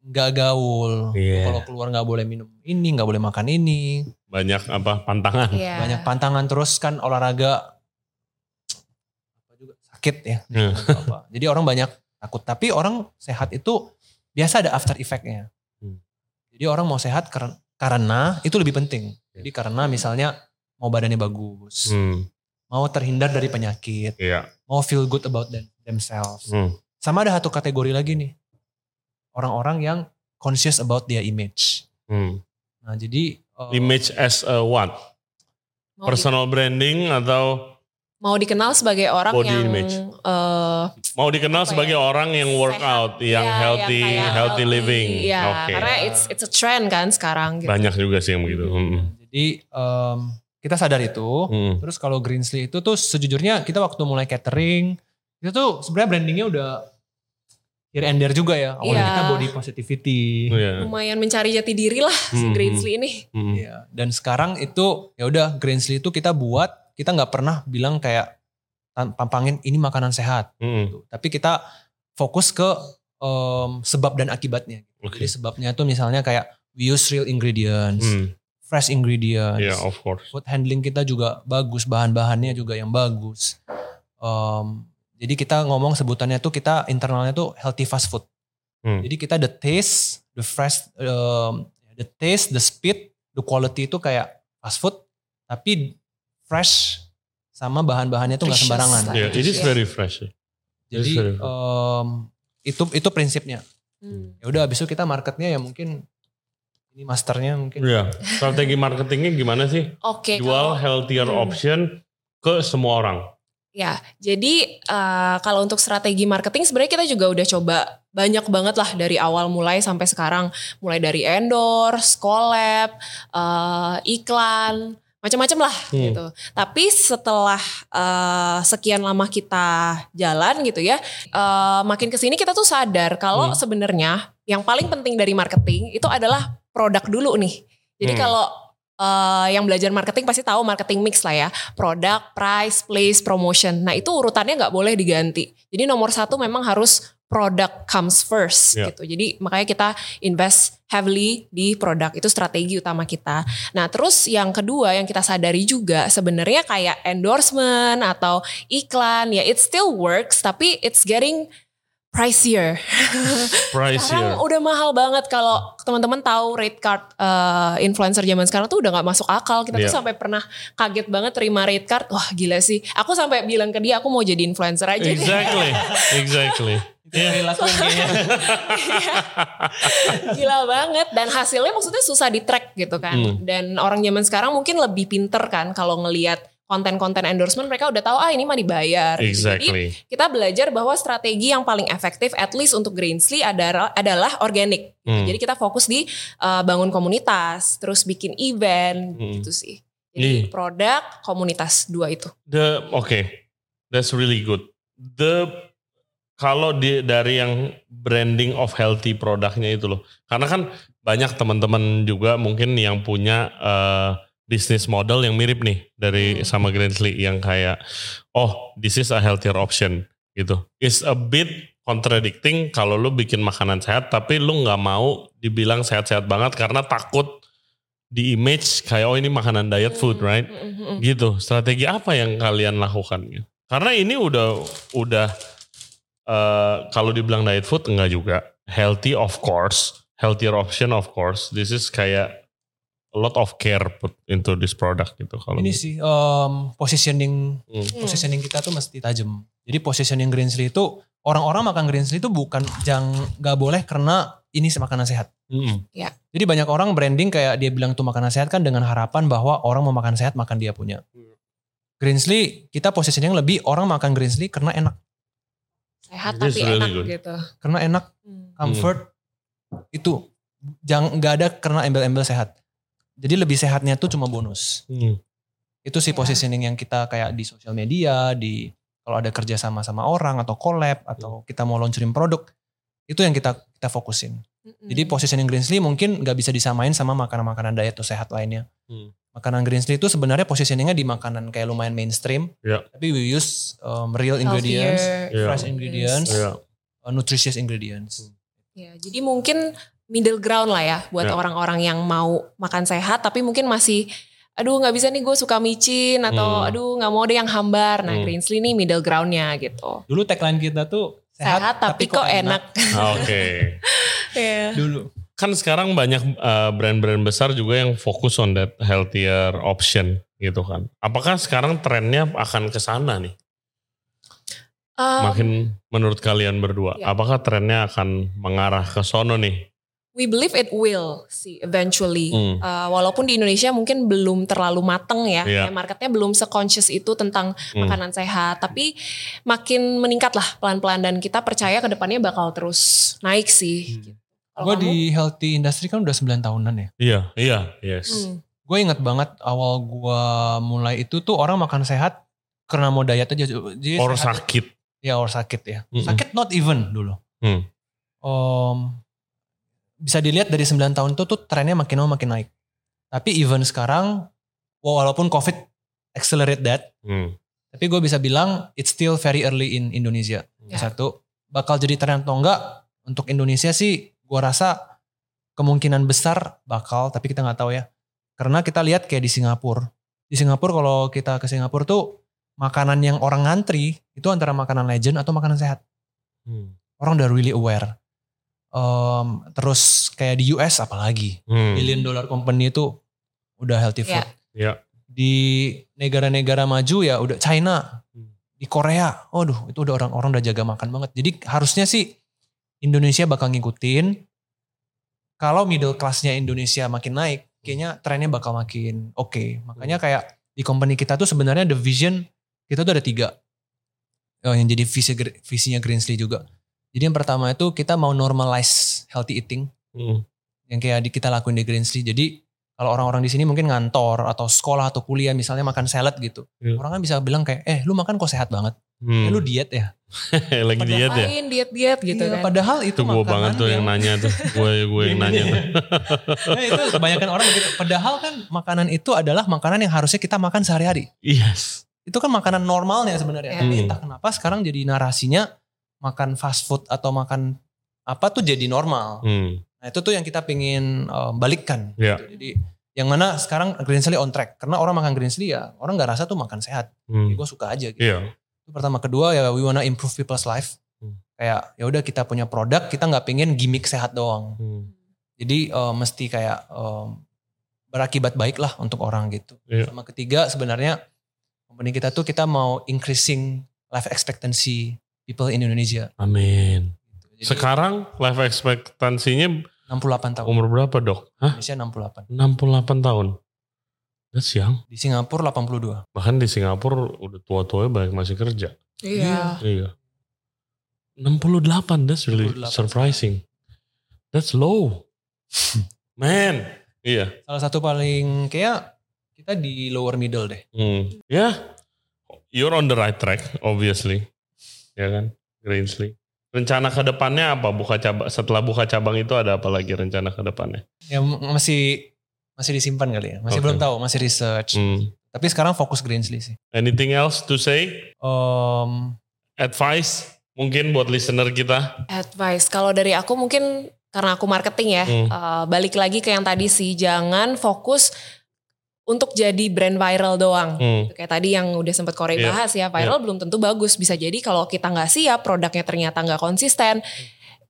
Nggak gaul. Iya. Kalau keluar nggak boleh minum ini, nggak boleh makan ini. Banyak apa pantangan. Iya. Banyak pantangan terus kan olahraga apa juga sakit ya. Hmm. Atau apa. Jadi orang banyak takut. Tapi orang sehat itu biasa ada after effect-nya. Hmm. Jadi orang mau sehat karena, karena itu lebih penting. Jadi karena misalnya mau badannya bagus, Hmm. mau terhindar dari penyakit, Iya. mau feel good about them, themselves. Hmm. Sama ada satu kategori lagi nih. Orang-orang yang conscious about their image. Hmm. Nah jadi uh, Image as a what? Mau, di- Personal branding atau mau dikenal sebagai orang Body yang image. eh, mau dikenal sebagai ya? orang yang workout, yang Ya, healthy, kayak healthy living. Iya, Oke. karena it's it's a trend kan sekarang gitu. Banyak juga sih yang begitu. Hmm. Jadi em, kita sadar itu. Hmm. Terus kalau Greensley itu tuh sejujurnya kita waktu mulai catering itu tuh sebenarnya brandingnya udah here and there juga ya. Awalnya Iya. kita body positivity. Iya. Lumayan mencari jati diri lah si Hmm, Greensley ini. Hmm. Iya. Dan sekarang itu ya udah Greensley itu kita buat kita nggak pernah bilang kayak pampangin ini makanan sehat. Hmm. gitu. Tapi kita fokus ke em, sebab dan akibatnya. Oke. Jadi sebabnya tuh misalnya kayak we use real ingredients, Hmm. fresh ingredients. Yeah, of course. food handling kita juga bagus, bahan-bahannya juga yang bagus. Em, jadi kita ngomong sebutannya tuh kita internalnya tuh healthy fast food. Hmm. Jadi kita the taste, the fresh, em, the taste, the speed, the quality itu kayak fast food, tapi fresh sama bahan-bahannya tuh nggak sembarangan. Yeah, it is very fresh. Jadi em, itu itu prinsipnya. Hmm. Ya udah, abis itu kita marketnya ya mungkin ini masternya mungkin. Iya. Strategi marketingnya gimana sih? Oke, Jual kalau- healthier Hmm. option ke semua orang. Ya, jadi eh, kalau untuk strategi marketing sebenarnya kita juga udah coba banyak banget lah dari awal mulai sampai sekarang. Mulai dari endorse, collab, eh, iklan, macam-macam lah Hmm. gitu. Tapi setelah eh, sekian lama kita jalan gitu ya, eh, makin ke sini kita tuh sadar kalau Hmm. sebenarnya yang paling penting dari marketing itu adalah produk dulu nih. Jadi Hmm. kalau eh, yang belajar marketing pasti tahu marketing mix lah ya produk, price, place, promotion. Nah itu urutannya nggak boleh diganti. Jadi nomor satu memang harus product comes first Ya. gitu. Jadi makanya kita invest heavily di produk itu strategi utama kita. Nah terus yang kedua yang kita sadari juga sebenarnya kayak endorsement atau iklan ya it still works tapi it's getting pricier. Pricier. Sekarang udah mahal banget kalau teman-teman tahu rate card uh, influencer zaman sekarang tuh udah nggak masuk akal. Kita tuh Iya. sampai pernah kaget banget terima rate card. Wah gila sih. Aku sampai bilang ke dia aku mau jadi influencer aja. deh. Exactly, exactly. Itu yang dilakuin kayaknya. Gila banget dan hasilnya maksudnya susah di track gitu kan. Hmm. Dan orang zaman sekarang mungkin lebih pinter kan kalau ngelihat konten-konten endorsement mereka udah tahu ah ini mah dibayar. gitu. Jadi Exactly. kita belajar bahwa strategi yang paling efektif at least untuk Greensley adalah adalah organik. gitu. Hmm. Jadi kita fokus di uh, bangun komunitas, terus bikin event Hmm. gitu sih. Jadi Iya. produk, komunitas dua itu. The okay, that's really good. The kalau di dari yang branding of healthy produknya itu loh, karena kan banyak teman-teman juga mungkin yang punya eh, bisnis model yang mirip nih dari Hmm. sama Greensley yang kayak oh this is a healthier option gitu. It's a bit contradicting kalau lu bikin makanan sehat tapi lu nggak mau dibilang sehat-sehat banget karena takut di image kayak oh ini makanan diet food Hmm, right hmm, hmm, gitu strategi apa yang kalian lakukan gitu? karena ini udah udah eh, kalau dibilang diet food enggak juga healthy of course healthier option of course this is kayak a lot of care put into this product gitu kalau Ini sih um, positioning Hmm. Hmm. positioning kita tuh mesti tajam. Jadi positioning Greensley itu orang-orang makan Greensley itu bukan jangan nggak boleh karena ini makanan sehat. Mm. Jadi banyak orang branding kayak dia bilang itu makanan sehat kan dengan harapan bahwa orang mau makan sehat makan dia punya. Hmm. Greensley kita positioning lebih orang makan Greensley karena enak, Sehat tapi really enak good. gitu. karena enak, Hmm. comfort itu jangan nggak ada karena embel-embel sehat. Jadi lebih sehatnya tuh cuma bonus. Mm. Itu sih positioning yang kita kayak di sosial media, di kalau ada kerja sama sama orang atau collab atau kita mau launching produk, itu yang kita kita fokusin. Mm-mm. Jadi positioning Greensley mungkin nggak bisa disamain sama makanan-makanan diet atau sehat lainnya. Hmm. Makanan Greensley itu sebenarnya positioningnya di makanan kayak lumayan mainstream, Ya. tapi we use um, real Healthier. ingredients, Ya. fresh ingredients, Ya. uh, nutritious ingredients. Ya, jadi mungkin middle ground lah ya buat Ya. orang-orang yang mau makan sehat tapi mungkin masih aduh nggak bisa nih gue suka micin atau Hmm. aduh nggak mau deh yang hambar. Nah, Hmm. Greensley nih middle groundnya gitu. Dulu tagline kita tuh Sehat, sehat, tapi, kok enak. Oke. Ya. Dulu. kan sekarang banyak uh, brand-brand besar juga yang fokus on that healthier option gitu kan. Apakah sekarang trennya akan ke sana nih? Um, Makin menurut kalian berdua, Ya. apakah trennya akan mengarah ke sono nih? We believe it will sih eventually. Hmm. Uh, walaupun di Indonesia mungkin belum terlalu mateng ya, Iya. kayak marketnya belum se-conscious itu tentang Hmm. makanan sehat. Tapi makin meningkat lah pelan-pelan dan kita percaya ke depannya bakal terus naik sih. Gitu. Kalau Gue kamu? di healthy industry kan udah 9 tahunan ya. Iya, iya, yes. Hmm. Gue inget banget awal gue mulai itu tuh orang makan sehat karena mau diet aja. Jadi Or sehat- sakit. Ya or sakit ya. Mm-mm. Sakit not even dulu. Hmm. Om, bisa dilihat dari 9 tahun itu tuh trennya makin lama makin naik. Tapi even sekarang walaupun COVID accelerate that, Hmm. tapi gue bisa bilang it's still very early in Indonesia. Ya. Satu, bakal jadi tren atau enggak untuk Indonesia sih gue rasa kemungkinan besar bakal, tapi kita nggak tahu ya. Karena kita lihat kayak di Singapura. Di Singapura kalau kita ke Singapura tuh makanan yang orang ngantri itu antara makanan legend atau makanan sehat. Hmm. Orang udah really aware. Em, terus kayak di US apalagi. Hmm. Billion dollar company itu udah healthy food. Ya. Ya. Di negara-negara maju ya udah China. Hmm. Di Korea, waduh itu udah orang-orang udah jaga makan banget. Jadi harusnya sih Indonesia bakal ngikutin. Kalau middle classnya Indonesia makin naik, kayaknya trennya bakal makin oke. Makanya kayak di company kita tuh sebenarnya the vision kita tuh ada tiga. Eh, yang jadi visi visinya Greensley juga. Jadi yang pertama itu kita mau normalize healthy eating Hmm. yang kayak di- kita lakuin di Greensley. Jadi kalau orang-orang di sini mungkin ngantor atau sekolah atau kuliah misalnya makan salad gitu. Iya. Orang kan bisa bilang kayak, eh lu makan kok sehat banget. Hmm. Eh lu diet ya. Lagi diet ya? Diet-diet gitu Iya, kan. Padahal itu Itu gue makanan banget tuh yang nanya tuh. Gue gue yang nanya tuh. nah, itu kebanyakan orang begitu. Padahal kan makanan itu adalah makanan yang harusnya kita makan sehari-hari. Yes. Itu kan makanan normalnya sebenarnya. Iya. Tapi Hmm. entah kenapa sekarang jadi narasinya makan fast food atau makan apa tuh jadi normal. Hmm. Nah itu tuh yang kita pengen um, balikkan. Iya. gitu. Jadi yang mana sekarang Greensley on track. Karena orang makan Greensley ya orang nggak rasa tuh makan sehat. Hmm. Gue suka aja gitu. Iya. Itu pertama. Kedua ya we wanna improve people's life. Hmm. kayak ya udah kita punya produk kita nggak pengen gimmick sehat doang Hmm. jadi eh, mesti kayak em, berakibat baik lah untuk orang gitu Iya. sama ketiga sebenarnya company kita tuh kita mau increasing life expectancy people in Indonesia Amin. Jadi, Sekarang life expectancy-nya 68 tahun umur berapa dok? Hah? Indonesia 68 68 tahun. That's young. di Singapura 82 Bahkan di Singapura udah tua-tuanya banyak masih kerja. Iya. Iya. 68, that's really 68. surprising. That's low. Man. Iya. salah satu paling kayak kita di lower middle deh Hmm. Ya, you're on the right track, obviously. Ya kan, Greensley. Rencana ke depannya apa? Buka cabang setelah buka cabang itu ada apa lagi rencana ke depannya? ya masih masih disimpan kali ya masih Oke. belum tahu masih research Hmm. tapi sekarang fokus Greensley sih Anything else to say? Em, Advice mungkin buat listener kita? Advice kalau dari aku mungkin karena aku marketing ya, Hmm. eh, balik lagi ke yang tadi sih, jangan fokus untuk jadi brand viral doang. Hmm. Kayak tadi yang udah sempat Korey Iya, bahas ya, viral belum tentu bagus. Bisa jadi kalau kita nggak siap, produknya ternyata nggak konsisten,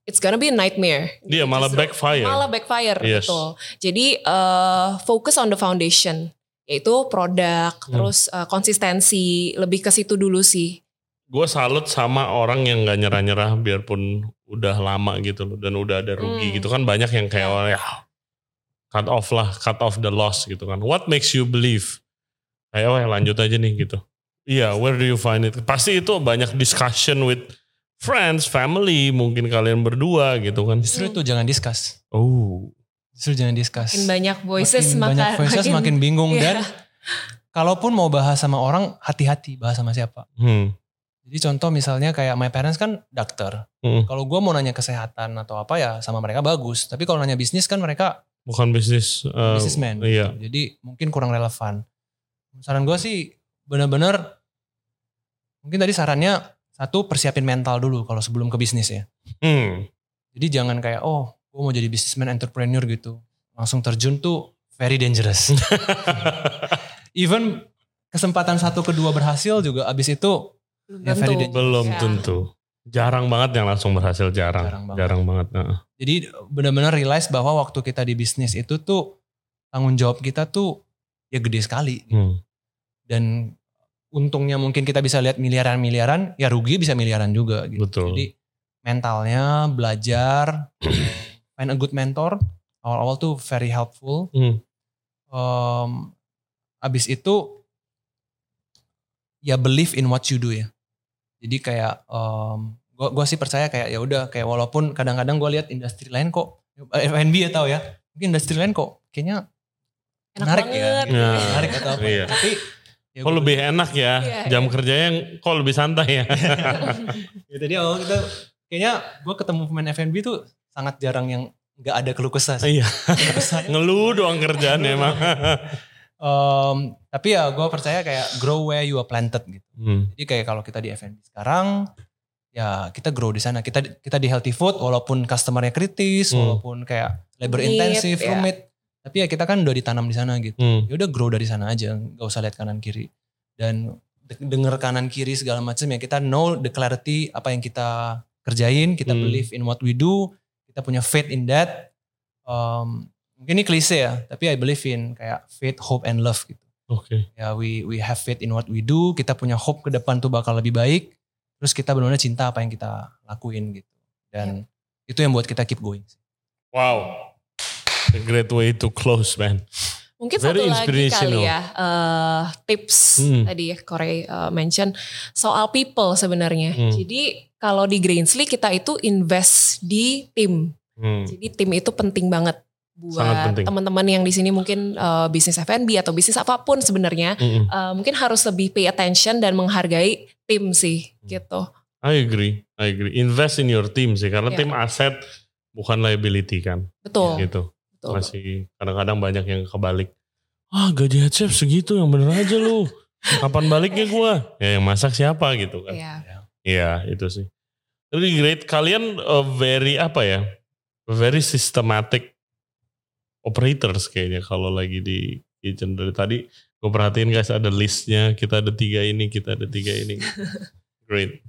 it's gonna be a nightmare. Dia malah Justru- backfire. Malah backfire, Yes. betul. Jadi eh, focus on the foundation, yaitu produk, Hmm. terus eh, konsistensi, lebih ke situ dulu sih. Gue salut sama orang yang gak nyerah-nyerah biarpun udah lama gitu loh dan udah ada rugi Hmm. gitu kan banyak yang kayak oh, ya cut off lah, cut off the loss gitu kan. What makes you believe? Oh ya lanjut aja nih gitu. Iya, where do you find it? Pasti itu banyak discussion with friends, family, mungkin kalian berdua gitu kan. justru itu jangan discuss Oh, justru jangan discuss Makin banyak voices, Makin banyak maka voices makin, bingung Iya. dan kalaupun mau bahas sama orang hati-hati bahas sama siapa hmm. jadi contoh misalnya kayak my parents kan dokter Hmm. kalau gue mau nanya kesehatan atau apa ya sama mereka bagus tapi kalau nanya bisnis kan mereka bukan bisnis. uh, businessman Iya. gitu. jadi mungkin kurang relevan saran gue sih benar-benar mungkin tadi sarannya satu persiapin mental dulu kalau sebelum ke bisnis ya Hmm. jadi jangan kayak oh gue mau jadi businessman entrepreneur gitu langsung terjun tuh very dangerous even kesempatan satu kedua berhasil juga abis itu Belum Ya, very dangerous. Belum Ya. tentu. Jarang banget yang langsung berhasil jarang. Jarang banget. Jarang banget. heeh. Jadi benar-benar realize bahwa waktu kita di bisnis itu tuh tanggung jawab kita tuh ya gede sekali. Hmm. Dan untungnya mungkin kita bisa lihat miliaran-miliaran, ya rugi bisa miliaran juga gitu. Betul. Jadi mentalnya belajar, find a good mentor. Awal-awal tuh very helpful. Hmm. Em, abis itu ya believe in what you do ya. Jadi kayak gua gua sih percaya kayak ya udah kayak walaupun kadang-kadang gue lihat industri lain kok eh, F&B ya tahu ya. Mungkin industri lain kok kayaknya Enak menarik banget. ya. Ya. Menarik atau apa. Iya. Tapi ya Kok gua- lebih enak ya Iya, jam iya. kerjanya kok lebih santai ya. ya tadi awal kita kayaknya gue ketemu pemain F&B tuh sangat jarang yang nggak ada keluh kesah. sih. Iya. Kesahnya Ngeluh doang kerjaan emang. Em, tapi ya gue percaya kayak grow where you are planted gitu. Hmm. Jadi kayak kalau kita di F&B sekarang, ya kita grow di sana. Kita kita di healthy food, walaupun customernya kritis, Hmm. walaupun kayak labor intensif, ya. rumit. Tapi ya kita kan udah ditanam di sana gitu. Hmm. Ya udah grow dari sana aja, nggak usah lihat kanan kiri. Dan de- denger kanan kiri segala macam ya kita know the clarity apa yang kita kerjain, kita Hmm. believe in what we do, kita punya faith in that. Um, mungkin ini klise ya, tapi I believe in kayak faith, hope, and love gitu Oke. ya we we have faith in what we do kita punya hope ke depan tuh bakal lebih baik terus kita benar-benar cinta apa yang kita lakuin gitu dan itu yang buat kita keep going Wow. A great way to close man. Mungkin Very satu lagi kali ya eh, tips Hmm. tadi ya Korey eh, mention soal people sebenarnya. Hmm. Jadi kalau di Greensley kita itu invest di tim. Hmm. Jadi tim itu penting banget buat teman-teman yang di sini mungkin eh, bisnis F&B atau bisnis apa pun sebenarnya Mm-mm. eh, mungkin harus lebih pay attention dan menghargai tim sih Hmm. gitu. I agree. I agree. Invest in your team sih karena Iya. tim aset bukan liability kan. Betul. Gitu. betul. Masih kadang-kadang banyak yang kebalik. Ah gaji head chef segitu yang bener aja lu. Kapan baliknya gua? Ya yang masak siapa gitu kan. Iya. Iya itu sih. Really great. Kalian uh, very apa ya? Very systematic operators kayaknya kalau lagi di kitchen dari tadi. Gue perhatiin guys ada listnya. Kita ada tiga ini, kita ada tiga ini. great.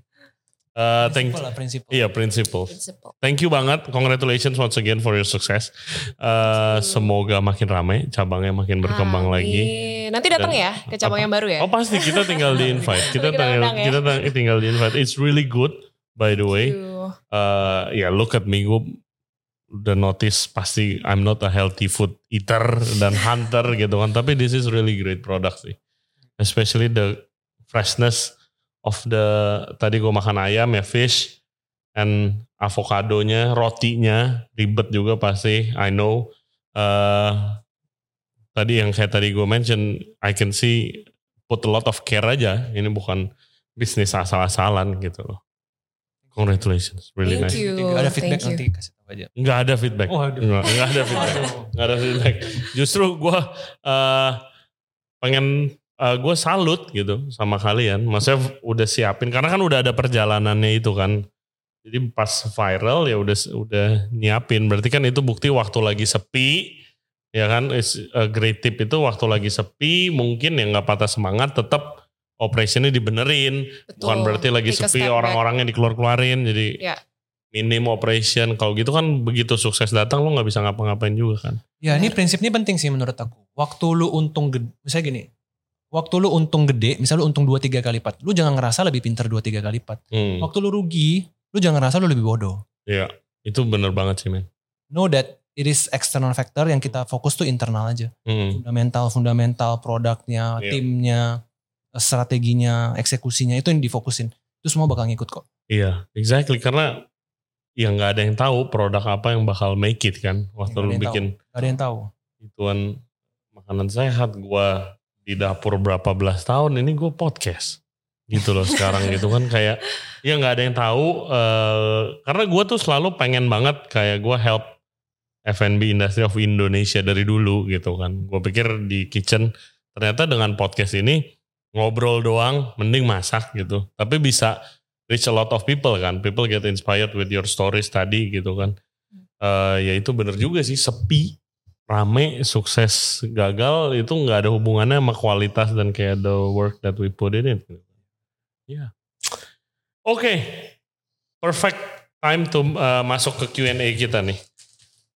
Uh, thank, lah, prinsipal. iya principle. Principle. Thank you banget. Congratulations once again for your success. Uh, semoga makin ramai, cabangnya makin berkembang lagi. Amin. Nanti datang Dan- ya ke cabang apa? yang baru ya. Oh pasti kita tinggal di invite. Kita Kita tinggal, undang ya. kita tinggal di invite. It's really good by the way. Uh, ya look at me gue udah notice pasti I'm not a healthy food eater dan hunter gitu kan. Tapi this is really great product sih. Especially the freshness of the tadi gue makan ayam ya fish and avokadonya, rotinya ribet juga pasti. I know. Uh, tadi yang kayak tadi gue mention, I can see put a lot of care aja. Ini bukan bisnis asal-asalan gitu loh. Congratulations, really Thank nice. you. Nanti ada feedback Thank you. nanti kasih tahu aja. Nggak ada feedback. Oh, aduh. Nggak, nggak ada feedback. Nggak ada feedback. Justru gue uh, pengen uh, gue salut gitu sama kalian. Maksudnya udah siapin karena kan udah ada perjalanannya itu kan. Jadi pas viral ya udah udah nyiapin. Berarti kan itu bukti waktu lagi sepi. Ya kan, is a great tip itu waktu lagi sepi mungkin ya nggak patah semangat tetap operationnya dibenerin. Betul. Bukan berarti lagi Take sepi orang-orangnya dikeluar-keluarin jadi Ya. minim operation. Kalau gitu kan begitu sukses datang lo nggak bisa ngapa-ngapain juga kan. Ya ini prinsip ini penting sih menurut aku. Waktu lu untung gede, misalnya gini. Waktu lu untung gede, misal lu untung 2-3 kali lipat. Lu jangan ngerasa lebih pinter 2-3 kali lipat. Hmm, Waktu lu rugi, lu jangan ngerasa lu lebih bodoh. Iya, itu bener banget sih men. Know that it is external factor yang kita fokus tuh internal aja. Hmm, Fundamental, fundamental, produknya, Iya. timnya, strateginya, eksekusinya itu yang difokusin. Itu semua bakal ngikut kok. Iya, exactly karena ya nggak ada yang tahu produk apa yang bakal make it kan. Waktu Nggak ada lu bikin Gak ada yang tahu. ituan makanan sehat, gua di dapur berapa belas tahun ini gue podcast gitu loh sekarang gitu kan kayak ya nggak ada yang tahu eh, karena gue tuh selalu pengen banget kayak gue help F&B industry of Indonesia dari dulu gitu kan gue pikir di kitchen ternyata dengan podcast ini ngobrol doang mending masak gitu. Tapi bisa reach a lot of people kan. People get inspired with your stories tadi gitu kan. Eh ya itu bener juga sih sepi rame sukses gagal itu nggak ada hubungannya sama kualitas dan kayak the work that we put in it. Ya. Oke. Perfect time to uh, masuk ke Q&A kita nih.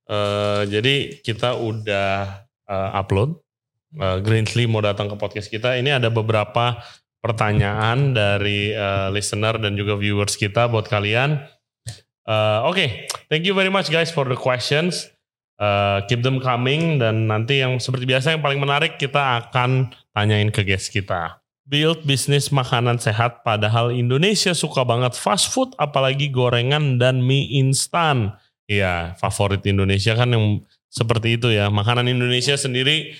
Eh, jadi kita udah uh, upload uh, Greensley mau datang ke podcast kita ini ada beberapa pertanyaan dari uh, listener dan juga viewers kita buat kalian Uh, Oke, thank you very much guys for the questions. Uh, keep them coming dan nanti yang seperti biasa yang paling menarik kita akan tanyain ke guest kita. Build bisnis makanan sehat padahal Indonesia suka banget fast food apalagi gorengan dan mie instan. Iya, favorit Indonesia kan yang seperti itu ya. Makanan Indonesia sendiri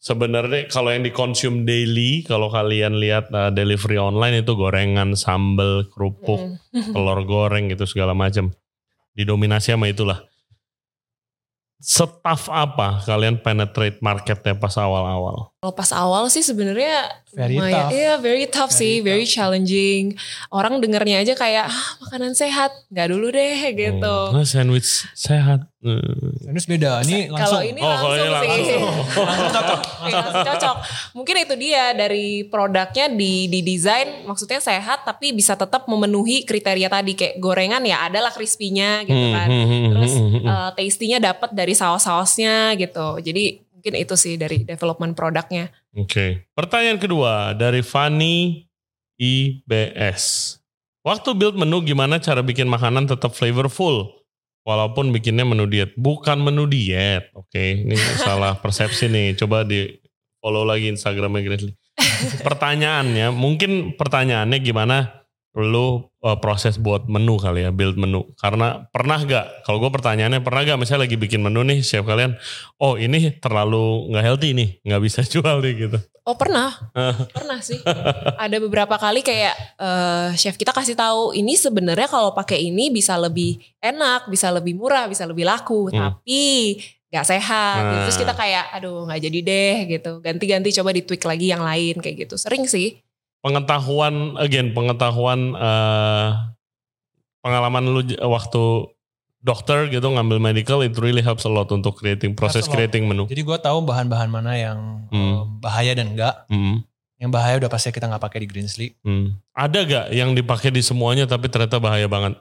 sebenarnya kalau yang dikonsum daily, kalau kalian lihat uh, delivery online itu gorengan, sambal, kerupuk, Hmm. telur goreng gitu segala macam. Didominasi sama itulah. Setaf apa kalian penetrate marketnya pas awal-awal? Kalau pas awal sih sebenarnya Very lumayan- tough. Iya, very tough sih, Very very challenging. Orang dengernya aja kayak ah, makanan sehat, nggak dulu deh gitu. Oh, sandwich sehat. Hmm. Ini beda. Ini langsung. Kalau ini Oh, kalau langsung ini sih. langsung. langsung cocok. Langsung cocok. Mungkin itu dia dari produknya di di desain maksudnya sehat tapi bisa tetap memenuhi kriteria tadi kayak gorengan ya adalah crispy-nya gitu Hmm, kan. hmm, hmm, Terus hmm, hmm. uh, taste-nya dapat dari saus-sausnya gitu. Jadi mungkin itu sih dari development produknya. Oke. Pertanyaan kedua dari Fanny IBS. Waktu build menu gimana cara bikin makanan tetap flavorful? Walaupun bikinnya menu diet. Bukan menu diet. Oke, ini salah persepsi nih. Coba di follow lagi Instagramnya Grizzly. Pertanyaannya, mungkin pertanyaannya gimana lu uh, proses buat menu kali ya, build menu. Karena pernah gak, kalau gue pertanyaannya pernah gak misalnya lagi bikin menu nih, chef kalian, oh ini terlalu nggak healthy nih, nggak bisa jual nih gitu. Oh pernah, pernah sih. Ada beberapa kali kayak eh, chef kita kasih tahu ini sebenarnya kalau pakai ini bisa lebih enak, bisa lebih murah, bisa lebih laku, Hmm. tapi nggak sehat. Nah. Terus kita kayak, aduh nggak jadi deh gitu. Ganti-ganti coba di tweak lagi yang lain kayak gitu. Sering sih. Pengetahuan again pengetahuan eh, pengalaman lu waktu dokter gitu ngambil medical it really helps a lot untuk creating proses creating menu. Jadi gue tahu bahan-bahan mana yang Hmm. eh, bahaya dan enggak. Hmm. Yang bahaya udah pasti kita nggak pakai di Greensleep. Hmm. Ada gak yang dipakai di semuanya tapi ternyata bahaya banget?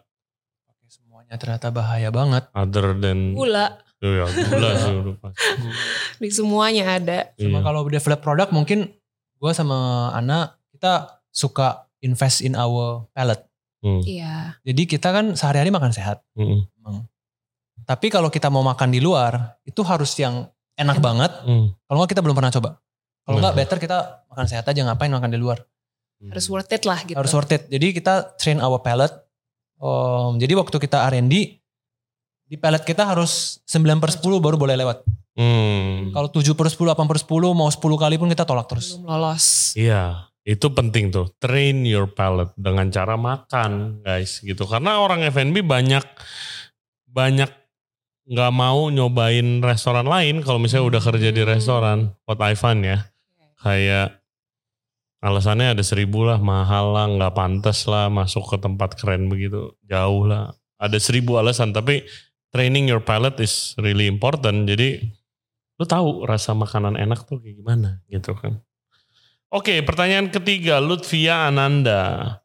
Semuanya ternyata bahaya banget. Other than Gula ya, gula sih di semuanya ada. Cuma Iya. kalau develop produk mungkin gue sama Ana kita suka invest in our palate. Hmm. Iya. Jadi kita kan sehari-hari makan sehat. Hmm. Tapi kalau kita mau makan di luar itu harus yang enak Enak. banget. Hmm. Kalau nggak kita belum pernah coba. Kalau nggak better kita makan sehat aja ngapain makan di luar. Harus worth it lah gitu. Harus worth it. Jadi kita train our palate. Um, jadi waktu kita R&D di palate kita harus 9 per 10 baru boleh lewat. Hmm. Kalau 7 per 10, 8 per 10 mau 10 kali pun kita tolak terus. Belum lolos. Iya, itu penting tuh. Train your palate dengan cara makan, guys, gitu. Karena orang F&B banyak banyak nggak mau nyobain restoran lain kalau misalnya udah kerja di restoran. What I find ya, kayak alasannya ada seribu lah, mahal lah, nggak pantas lah masuk ke tempat keren begitu, jauh lah. Ada seribu alasan, tapi training your palate is really important. Jadi lu tahu rasa makanan enak tuh kayak gimana gitu kan. Oke, pertanyaan ketiga, Lutfia Ananda.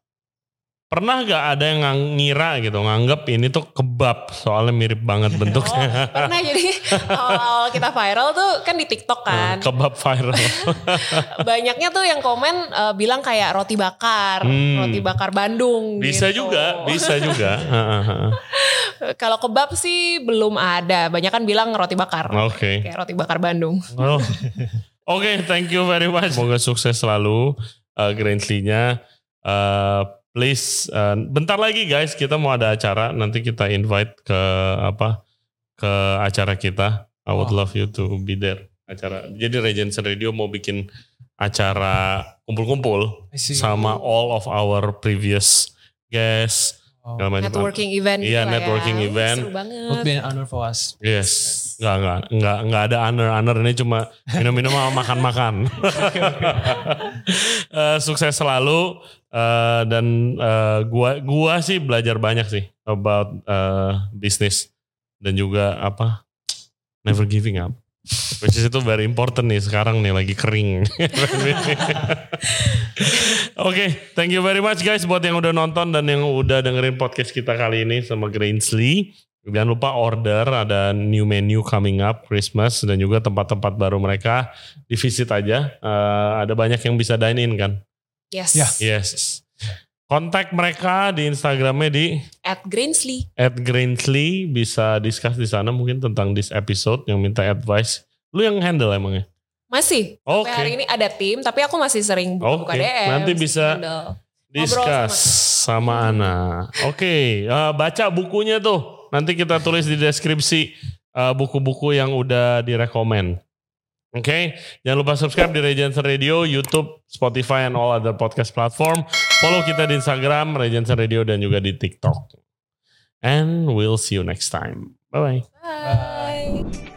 Pernah gak ada yang ngira gitu, nganggap ini tuh kebab, soalnya mirip banget Oh, bentuknya. pernah jadi awal kita viral tuh kan di TikTok kan. kebab viral. Banyaknya tuh yang komen eh, bilang kayak roti bakar, Hmm. roti bakar Bandung. bisa gitu. juga, bisa juga. Heeh, Kalau kebab sih belum ada. Banyak kan bilang roti bakar. Oke. Kayak roti bakar Bandung. Oh. Oke, thank you very much. Semoga sukses selalu uh, Grandly-nya. Uh, please, uh, bentar lagi guys, kita mau ada acara. Nanti kita invite ke apa? Ke acara kita. I would Oh. love you to be there. Acara. Jadi Regency Radio mau bikin acara kumpul-kumpul sama all of our previous guests. Oh. Networking event. Iya, gitu lah networking ya. event. Seru banget. Would be an honor for us. Yes, nggak nggak nggak nggak ada honor honor ini cuma minum-minum sama makan-makan. Eh, sukses selalu eh, dan eh, gua gua sih belajar banyak sih about eh, bisnis dan juga apa never giving up. Which is itu very important nih sekarang nih lagi kering. Oke, thank you very much guys buat yang udah nonton dan yang udah dengerin podcast kita kali ini sama Grainsly. Jangan lupa order, ada new menu coming up Christmas dan juga tempat-tempat baru mereka di visit aja. Eh, ada banyak yang bisa dine in kan? Yes. Ya. Yes. Kontak mereka di Instagramnya di At Greensley. at Grainsly bisa discuss di sana mungkin tentang this episode yang minta advice. Lu yang handle emangnya? Masih. Oke. Sampai hari ini ada tim, tapi aku masih sering buka-buka Oke, DM. nanti bisa handle. Discuss sama, Ana. Oke, eh, baca bukunya tuh. Nanti kita tulis di deskripsi eh, buku-buku yang udah direkomend. Oke, jangan lupa subscribe di Regency Radio, YouTube, Spotify, and all other podcast platform. Follow kita di Instagram, Regency Radio, dan juga di TikTok. And we'll see you next time. Bye-bye. Bye.